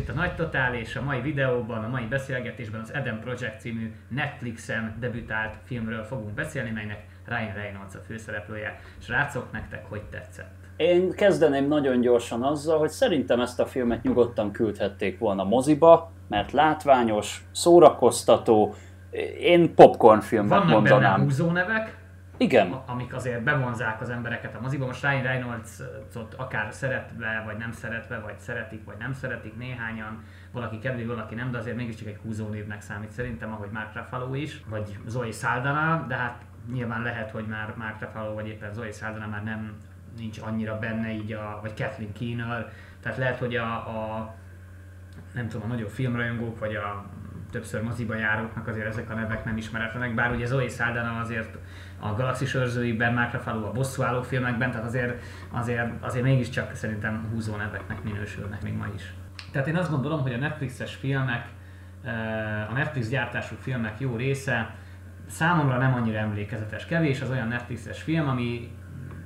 itt a Nagy Totál, és a mai videóban, a mai beszélgetésben az Eden Project című Netflixen debütált filmről fogunk beszélni, melynek Ryan Reynolds a főszereplője. Srácok, nektek hogy tetszett? Én kezdeném nagyon gyorsan azzal, hogy szerintem ezt a filmet nyugodtan küldhették volna moziba, mert látványos, szórakoztató, én popcorn filmnek Vannak mondanám. benne húzó nevek, Igen, amik azért bevonzák az embereket a moziba. Most Ryan Reynolds-ot akár szeretve, vagy nem szeretve, vagy szeretik, vagy nem szeretik néhányan. Valaki kedveli, valaki nem, de azért mégiscsak egy húzó névnek számít szerintem, ahogy Mark Ruffalo is, vagy Zoe Saldana, de hát nyilván lehet, hogy már Mark Ruffalo, vagy éppen Zoe Saldana már nem nincs annyira benne így a, vagy Kathleen Keener, tehát lehet, hogy a, a nem tudom, a nagyobb filmrajongók, vagy a többször moziba járóknak azért ezek a nevek nem ismeretlenek, bár ugye Zoe Saldana azért a Galaxis őrzőiben, Mark Ruffalo a bosszúálló filmekben, tehát azért, azért, azért mégiscsak szerintem húzó neveknek minősülnek még ma is. Tehát én azt gondolom, hogy a Netflixes filmek, eh, a Netflix gyártású filmek jó része számomra nem annyira emlékezetes. Kevés az olyan Netflixes film, ami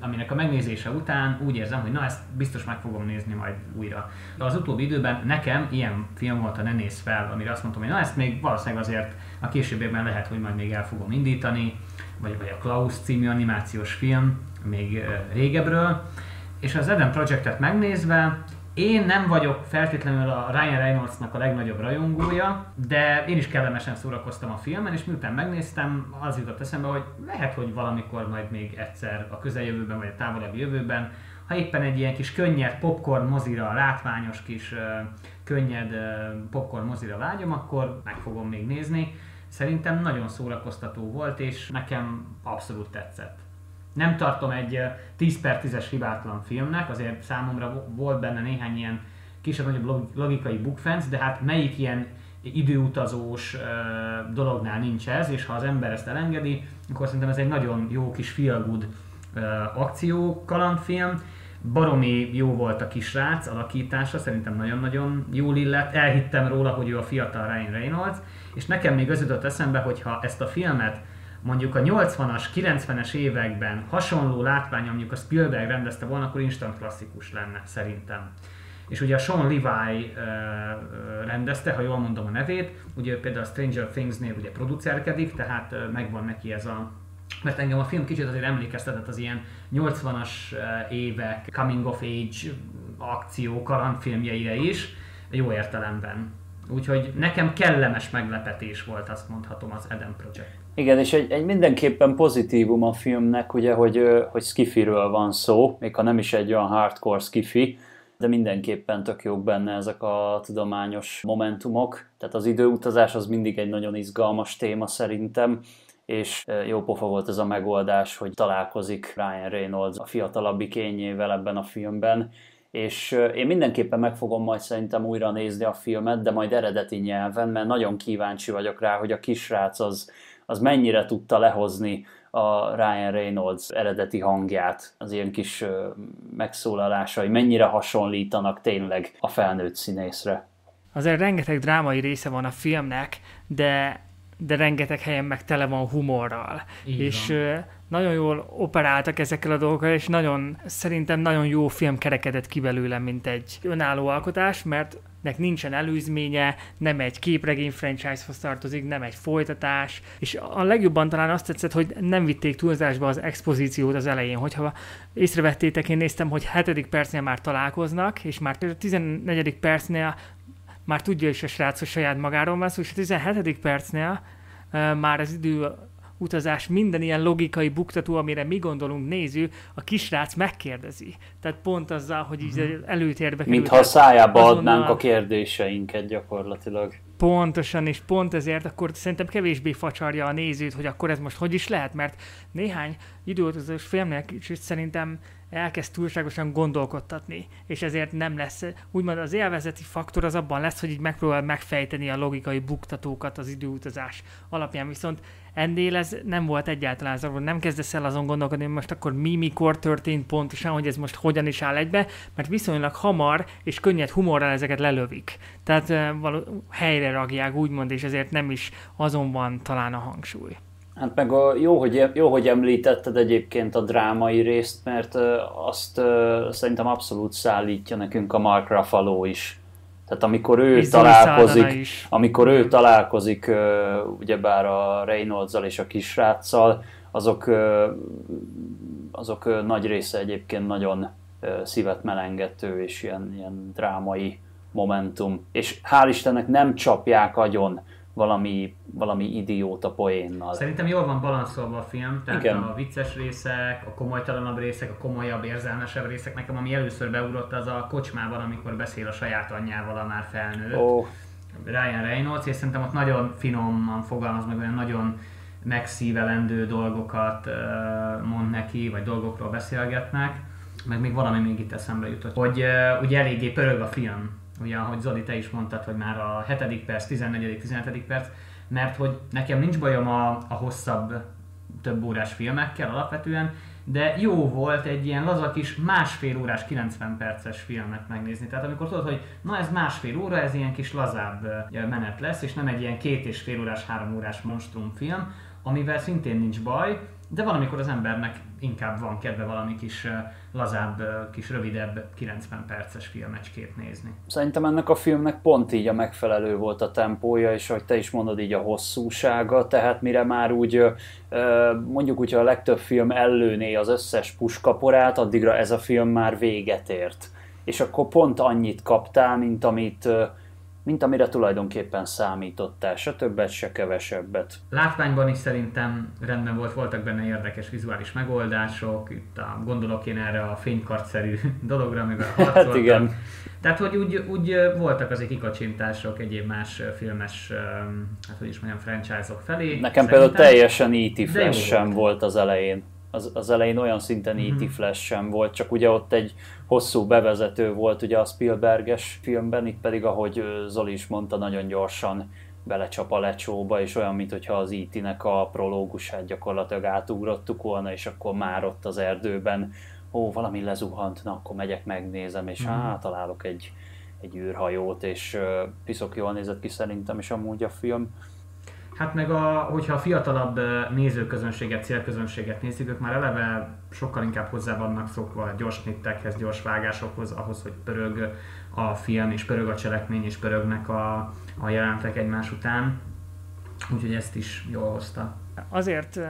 aminek a megnézése után úgy érzem, hogy na ezt biztos meg fogom nézni majd újra. De az utóbbi időben nekem ilyen film volt a Ne néz fel, amire azt mondtam, hogy na ezt még valószínűleg azért a későbbiekben lehet, hogy majd még el fogom indítani, vagy, vagy a Klaus című animációs film, még régebről. És az Eden Projectet megnézve, én nem vagyok feltétlenül a Ryan Reynoldsnak a legnagyobb rajongója, de én is kellemesen szórakoztam a filmen, és miután megnéztem, az jutott eszembe, hogy lehet, hogy valamikor majd még egyszer a közeljövőben, vagy a távolabbi jövőben, ha éppen egy ilyen kis könnyed popcorn mozira, látványos kis könnyed popcorn mozira vágyom, akkor meg fogom még nézni. Szerintem nagyon szórakoztató volt, és nekem abszolút tetszett. Nem tartom egy 10 per 10-es hibátlan filmnek, azért számomra volt benne néhány ilyen kisebb-nagyobb logikai bukfenc, de hát melyik ilyen időutazós dolognál nincs ez, és ha az ember ezt elengedi, akkor szerintem ez egy nagyon jó kis feel good akció kalandfilm. Baromi jó volt a kisrác alakítása, szerintem nagyon-nagyon jól illett. Elhittem róla, hogy ő a fiatal Ryan Reynolds, és nekem még az jutott eszembe, hogy ha ezt a filmet mondjuk a 80-as, 90-es években hasonló látvány, mondjuk a Spielberg rendezte volna, akkor instant klasszikus lenne szerintem. És ugye a Sean Levi uh, rendezte, ha jól mondom a nevét, ugye például a Stranger Things-nél ugye producerkedik, tehát uh, megvan neki ez a mert engem a film kicsit azért emlékeztetett az ilyen 80-as évek coming of age akció kalandfilmjeire is, jó értelemben. Úgyhogy nekem kellemes meglepetés volt, azt mondhatom, az Eden Project. Igen, és egy, egy mindenképpen pozitívum a filmnek, ugye, hogy, hogy skifiről van szó, még ha nem is egy olyan hardcore skifi, de mindenképpen tök jók benne ezek a tudományos momentumok. Tehát az időutazás az mindig egy nagyon izgalmas téma szerintem, és jó pofa volt ez a megoldás, hogy találkozik Ryan Reynolds a fiatalabbik kényével ebben a filmben, és én mindenképpen meg fogom majd szerintem újra nézni a filmet, de majd eredeti nyelven, mert nagyon kíváncsi vagyok rá, hogy a kisrác az, az mennyire tudta lehozni a Ryan Reynolds eredeti hangját, az ilyen kis megszólalásai, mennyire hasonlítanak tényleg a felnőtt színészre. Azért rengeteg drámai része van a filmnek, de de rengeteg helyen meg tele van humorral. Így és van. Nagyon jól operáltak ezekkel a dolgokkal, és nagyon, szerintem nagyon jó film kerekedett ki belőle, mint egy önálló alkotás, mert nek nincsen előzménye, nem egy képregény franchise-hoz tartozik, nem egy folytatás, és a legjobban talán azt tetszett, hogy nem vitték túlzásba az expozíciót az elején, hogyha észrevettétek, én néztem, hogy 7. percnél már találkoznak, és már 14. percnél már tudja is a srác, hogy saját magáról van szó, és a 17. percnél már az idő utazás minden ilyen logikai buktató, amire mi gondolunk néző, a kisrác megkérdezi. Tehát pont azzal, hogy így uh-huh. előtérbe kerül. Mintha a szájába adnánk a kérdéseinket gyakorlatilag. Pontosan, és pont ezért akkor szerintem kevésbé facsarja a nézőt, hogy akkor ez most hogy is lehet, mert néhány időutazós filmnek szerintem elkezd túlságosan gondolkodtatni, és ezért nem lesz, úgymond az élvezeti faktor az abban lesz, hogy így megpróbál megfejteni a logikai buktatókat az időutazás alapján, viszont ennél ez nem volt egyáltalán zavaró, nem kezdesz el azon gondolkodni, hogy most akkor mi, mikor történt pontosan, hogy ez most hogyan is áll egybe, mert viszonylag hamar és könnyed humorral ezeket lelövik. Tehát való, helyre ragják, úgymond, és ezért nem is azon van talán a hangsúly. Hát meg a, jó, hogy, jó, hogy említetted egyébként a drámai részt, mert azt szerintem abszolút szállítja nekünk a Mark Ruffalo is. Tehát amikor ő és találkozik, amikor ő találkozik ugyebár a reynolds és a kisráccal, azok, azok nagy része egyébként nagyon szívet melengető és ilyen, ilyen drámai momentum. És hál' Istennek nem csapják agyon valami, valami idióta poénnal. Szerintem jól van balanszolva a film, tehát Igen. a vicces részek, a komolytalanabb részek, a komolyabb, érzelmesebb részek. Nekem ami először beugrott az a kocsmában, amikor beszél a saját anyjával a már felnőtt. Oh. Ryan Reynolds, és szerintem ott nagyon finoman fogalmaz meg olyan nagyon megszívelendő dolgokat mond neki, vagy dolgokról beszélgetnek, meg még valami még itt eszembe jutott, hogy ugye eléggé pörög a film, ugye ahogy Zoli te is mondtad, hogy már a 7. perc, 14. 17. perc, mert hogy nekem nincs bajom a, a hosszabb, több órás filmekkel alapvetően, de jó volt egy ilyen laza kis másfél órás, 90 perces filmet megnézni. Tehát amikor tudod, hogy na ez másfél óra, ez ilyen kis lazább menet lesz, és nem egy ilyen két és fél órás, három órás monstrum film, amivel szintén nincs baj, de valamikor az embernek inkább van kedve valami kis lazább, kis rövidebb 90 perces filmecskét nézni. Szerintem ennek a filmnek pont így a megfelelő volt a tempója, és ahogy te is mondod, így a hosszúsága, tehát mire már úgy mondjuk úgy, a legtöbb film ellőné az összes puskaporát, addigra ez a film már véget ért. És akkor pont annyit kaptál, mint amit mint amire tulajdonképpen számítottál, se többet, se kevesebbet. Látványban is szerintem rendben volt, voltak benne érdekes vizuális megoldások, itt a, gondolok én erre a fénykartszerű dologra, meg a Hát igen. Tehát, hogy úgy, úgy voltak azért kikacsintások egyéb más filmes, hát hogy is mondjam, franchise-ok felé. Nekem szerintem, például teljesen E.T. Flash sem volt az elején az, az elején olyan szinten mm-hmm. E.T. Sem volt, csak ugye ott egy hosszú bevezető volt ugye a Spielberges filmben, itt pedig ahogy Zoli is mondta, nagyon gyorsan belecsap a lecsóba, és olyan, mintha az IT-nek a prológusát gyakorlatilag átugrottuk volna, és akkor már ott az erdőben, ó, valami lezuhant, na akkor megyek, megnézem, és mm. hát találok egy, egy űrhajót, és uh, piszok jól nézett ki szerintem is amúgy a film. Hát meg a, hogyha a fiatalabb nézőközönséget, célközönséget nézik, ők már eleve sokkal inkább hozzá vannak szokva gyors nittekhez, gyors vágásokhoz, ahhoz, hogy pörög a film, és pörög a cselekmény, és pörögnek a, a jelentek egymás után. Úgyhogy ezt is jól hozta. Azért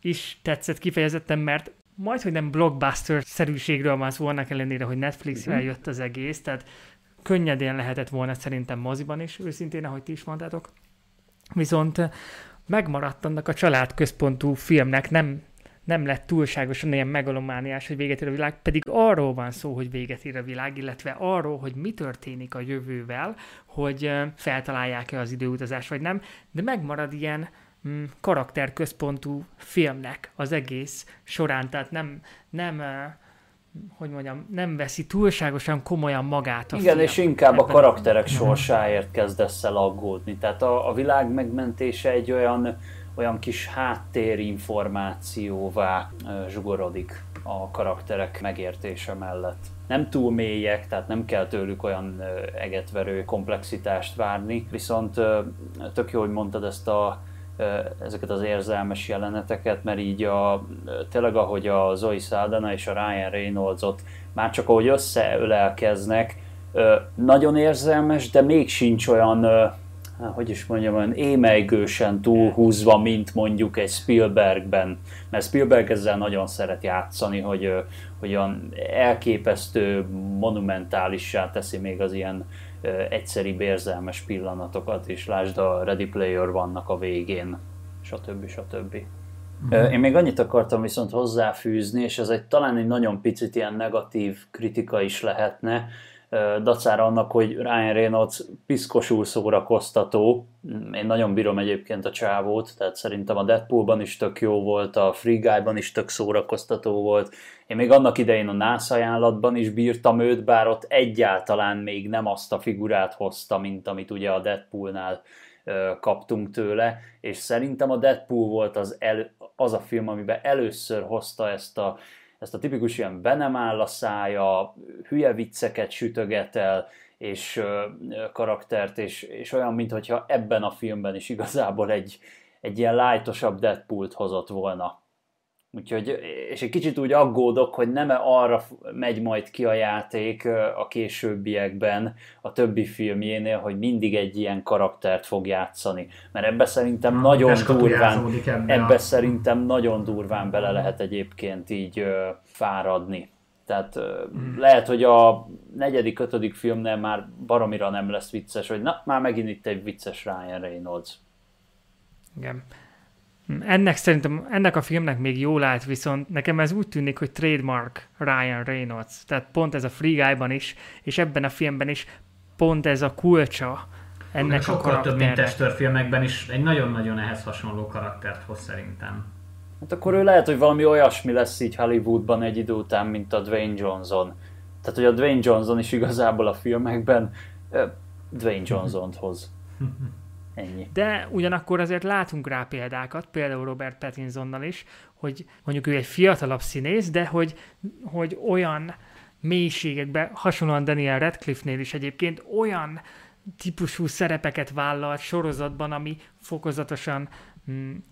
is tetszett kifejezetten, mert majd, hogy nem blockbuster-szerűségről van szó, annak ellenére, hogy Netflixre uh-huh. jött az egész, tehát könnyedén lehetett volna szerintem moziban is, őszintén, ahogy ti is mondtátok viszont megmaradt annak a családközpontú filmnek, nem, nem lett túlságosan ilyen megalomániás, hogy véget ér a világ, pedig arról van szó, hogy véget ér a világ, illetve arról, hogy mi történik a jövővel, hogy feltalálják-e az időutazást, vagy nem, de megmarad ilyen mm, karakterközpontú filmnek az egész során, tehát nem, nem hogy mondjam, nem veszi túlságosan komolyan magát a Igen, film. és inkább a karakterek sorsáért kezdesz el aggódni. Tehát a, a világ megmentése egy olyan, olyan kis háttérinformációvá zsugorodik a karakterek megértése mellett. Nem túl mélyek, tehát nem kell tőlük olyan egetverő komplexitást várni, viszont tök jó, hogy mondtad ezt a ezeket az érzelmes jeleneteket, mert így a, tényleg ahogy a Zoe Saldana és a Ryan Reynolds-ot már csak ahogy összeölelkeznek, nagyon érzelmes, de még sincs olyan, hogy is mondjam, olyan émelygősen túlhúzva, mint mondjuk egy Spielbergben. Mert Spielberg ezzel nagyon szeret játszani, hogy, hogy olyan elképesztő, monumentálissá teszi még az ilyen egyszeri érzelmes pillanatokat is, lásd a Ready Player vannak a végén, stb. stb. Uh-huh. Én még annyit akartam viszont hozzáfűzni, és ez egy talán egy nagyon picit ilyen negatív kritika is lehetne, dacára annak, hogy Ryan Reynolds piszkosul szórakoztató. Én nagyon bírom egyébként a csávót, tehát szerintem a Deadpoolban is tök jó volt, a Free Guy-ban is tök szórakoztató volt. Én még annak idején a NASZ ajánlatban is bírtam őt, bár ott egyáltalán még nem azt a figurát hozta, mint amit ugye a Deadpoolnál kaptunk tőle, és szerintem a Deadpool volt az, el, az a film, amiben először hozta ezt a ezt a tipikus ilyen be nem áll a szája, hülye vicceket sütöget el, és karaktert, és, és olyan, mintha ebben a filmben is igazából egy, egy ilyen lájtosabb Deadpool-t hozott volna. Úgyhogy, és egy kicsit úgy aggódok, hogy nem arra megy majd ki a játék a későbbiekben, a többi filmjénél, hogy mindig egy ilyen karaktert fog játszani. Mert ebbe szerintem Na, nagyon durván, ebbe, ebbe a... szerintem nagyon durván bele lehet egyébként így fáradni. Tehát mm. lehet, hogy a negyedik, ötödik filmnél már baromira nem lesz vicces, hogy na, már megint itt egy vicces Ryan Reynolds. Igen. Ennek szerintem, ennek a filmnek még jól állt, viszont nekem ez úgy tűnik, hogy trademark Ryan Reynolds. Tehát pont ez a Free Guy-ban is, és ebben a filmben is pont ez a kulcsa ennek a sokkal több, mint testőrfilmekben is egy nagyon-nagyon ehhez hasonló karaktert hoz szerintem. Hát akkor ő lehet, hogy valami olyasmi lesz így Hollywoodban egy idő után, mint a Dwayne Johnson. Tehát, hogy a Dwayne Johnson is igazából a filmekben Dwayne Johnson-t hoz. Ennyi. De ugyanakkor azért látunk rá példákat, például Robert Pattinsonnal is, hogy mondjuk ő egy fiatalabb színész, de hogy, hogy olyan mélységekben, hasonlóan Daniel Radcliffe-nél is egyébként olyan típusú szerepeket vállalt sorozatban, ami fokozatosan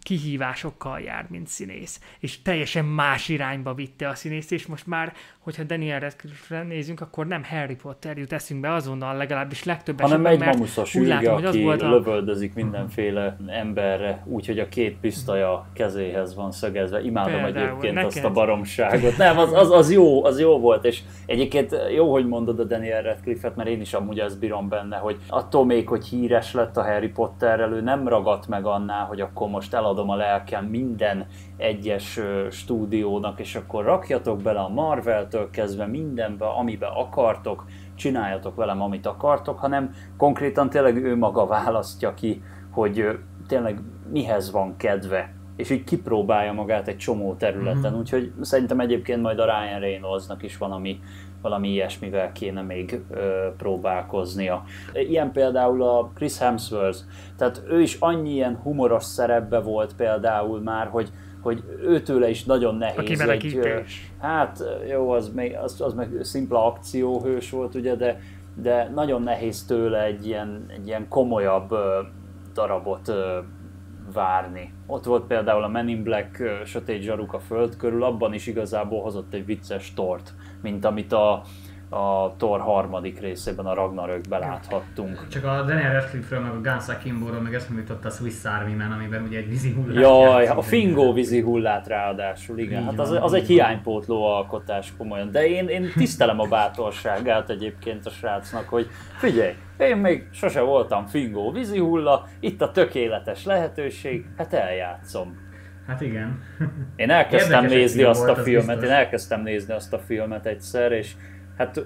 kihívásokkal jár, mint színész. És teljesen más irányba vitte a színész, és most már, hogyha Daniel radcliffe nézünk, akkor nem Harry Potter jut eszünkbe azonnal, legalábbis legtöbb Hanem egy mamuszos ülge, látom, aki az volt a... lövöldözik mindenféle emberre, úgyhogy a két pisztolya kezéhez van szögezve. Imádom Például, egyébként neked? azt a baromságot. Nem, az, az, az, jó, az jó volt, és egyébként jó, hogy mondod a Daniel Radcliffe-et, mert én is amúgy ezt bírom benne, hogy attól még, hogy híres lett a Harry Potterrel, ő nem ragadt meg annál, hogy akkor akkor most eladom a lelkem minden egyes stúdiónak, és akkor rakjatok bele a Marvel-től kezdve mindenbe, amibe akartok, csináljatok velem, amit akartok, hanem konkrétan tényleg ő maga választja ki, hogy tényleg mihez van kedve, és így kipróbálja magát egy csomó területen, mm-hmm. úgyhogy szerintem egyébként majd a Ryan Reynoldsnak is van, ami valami ilyesmivel kéne még ö, próbálkoznia. Ilyen például a Chris Hemsworth, tehát ő is annyi ilyen humoros szerepbe volt például már, hogy hogy őtőle is nagyon nehéz egy, ö, hát jó, az, még, az, az meg szimpla akcióhős volt ugye, de, de nagyon nehéz tőle egy ilyen, egy ilyen komolyabb darabot várni. Ott volt például a Men in Black Sötét Zsaruk a föld körül, abban is igazából hozott egy vicces tort mint amit a, a Thor harmadik részében, a Ragnarökben láthattunk. Csak a Daniel Radcliffe-ről, meg a Guns Akimbo-ról, meg eszembe jutott a Swiss Army Man, amiben ugye egy vízi hullát Jaj, a Fingó vízi hullát ráadásul, igen. Hát az, az egy hiánypótló alkotás komolyan. De én, én tisztelem a bátorságát egyébként a srácnak, hogy figyelj, én még sose voltam Fingó vízi hulla, itt a tökéletes lehetőség, hát eljátszom. Hát igen. Én elkezdtem Érdekes nézni azt a filmet, az én elkezdtem nézni azt a filmet egyszer, és hát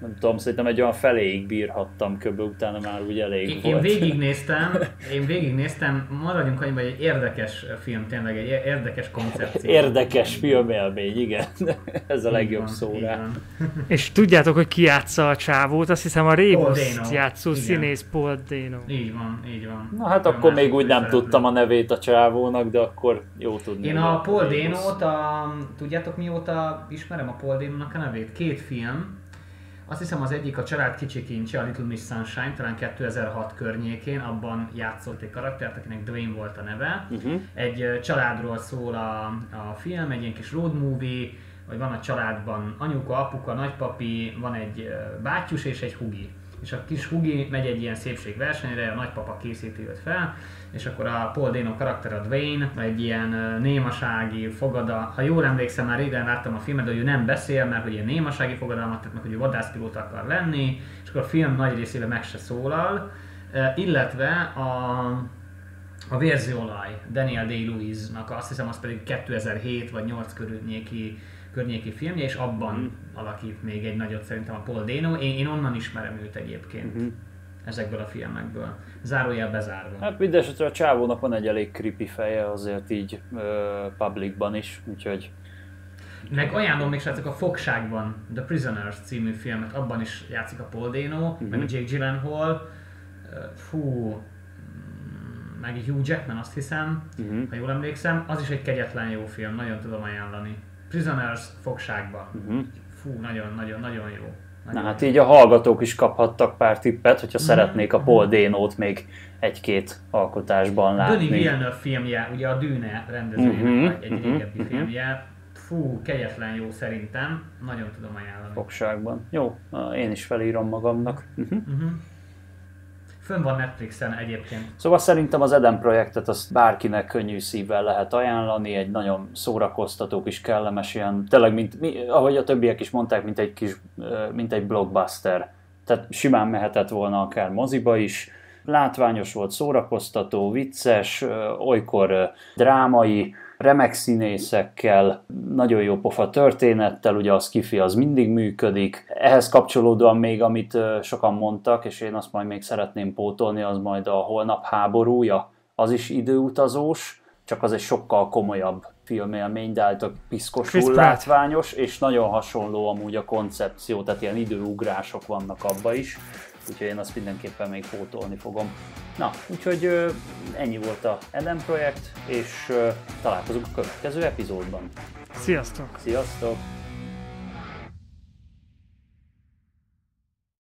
nem tudom, szerintem egy olyan feléig bírhattam köbbe, utána már úgy elég én, volt. Én végignéztem, én végignéztem, maradjunk annyiban, egy érdekes film, tényleg egy érdekes koncepció. Érdekes filmélmény, igen. Ez a legjobb van, szó rá. És tudjátok, hogy ki játsza a csávót? Azt hiszem a Rébuszt játszó igen. színész Paul Dano. Így van, így van. Na hát akkor még úgy nem tudtam a nevét a csávónak, de akkor jó tudni. Én a Paul Dano-t, a, tudjátok mióta ismerem a Paul Dano-nak a nevét? Két film, azt hiszem az egyik a család kicsi kincse, a Little Miss Sunshine, talán 2006 környékén, abban játszott egy karaktert, akinek Dwayne volt a neve. Uh-huh. Egy családról szól a, a film, egy ilyen kis road movie, hogy van a családban anyuka, apuka, nagypapi, van egy bátyus és egy hugi és a kis Hugi megy egy ilyen szépségversenyre, a nagypapa készíti őt fel, és akkor a Paul Dano karakter, a Dwayne, egy ilyen némasági fogada, ha jól emlékszem, már régen láttam a filmet, de ő nem beszél, mert hogy ilyen némasági fogadalmat tett meg, hogy ő vadászpilóta akar lenni, és akkor a film nagy részében meg se szólal, illetve a a Vérziolaj, Daniel Day-Lewis-nak, azt hiszem az pedig 2007 vagy 8 körülnyéki környéki filmje, és abban mm. alakít még egy nagyot szerintem a Paul Dano. Én, én onnan ismerem őt egyébként. Mm-hmm ezekből a filmekből. Zárójel bezárva. Hát mindesetre a csávónak van egy elég creepy feje azért így uh, publicban is, úgyhogy... Meg ajánlom még srácok a Fogságban, The Prisoners című filmet, abban is játszik a Paul Dano, uh-huh. meg a Jake Gyllenhaal. Fú, meg Hugh Jackman azt hiszem, uh-huh. ha jól emlékszem. Az is egy kegyetlen jó film, nagyon tudom ajánlani. Prisoners fogságban. Uh-huh. Fú, nagyon-nagyon-nagyon jó. Na hát így a hallgatók is kaphattak pár tippet, hogyha mm-hmm. szeretnék a Paul Dénót még egy-két alkotásban látni. Denis Villeneuve filmje, ugye a Dűne rendezőjének mm-hmm. egy mm-hmm. régebbi mm-hmm. filmje, fú, kegyetlen jó szerintem, nagyon tudom ajánlani. Fogságban. Jó, én is felírom magamnak. Uh-huh. Uh-huh. Fönn van Netflixen egyébként. Szóval szerintem az Eden projektet azt bárkinek könnyű szívvel lehet ajánlani, egy nagyon szórakoztató kis kellemes ilyen, tényleg, mint, mi, ahogy a többiek is mondták, mint egy kis, mint egy blockbuster. Tehát simán mehetett volna akár moziba is, látványos volt, szórakoztató, vicces, olykor drámai, remek színészekkel, nagyon jó pofa történettel, ugye a skifi az mindig működik. Ehhez kapcsolódóan még, amit sokan mondtak, és én azt majd még szeretném pótolni, az majd a holnap háborúja, az is időutazós, csak az egy sokkal komolyabb filmélmény, de hát piszkosul látványos, és nagyon hasonló amúgy a koncepció, tehát ilyen időugrások vannak abba is úgyhogy én azt mindenképpen még pótolni fogom. Na, úgyhogy ennyi volt a Eden projekt, és találkozunk a következő epizódban. Sziasztok! Sziasztok!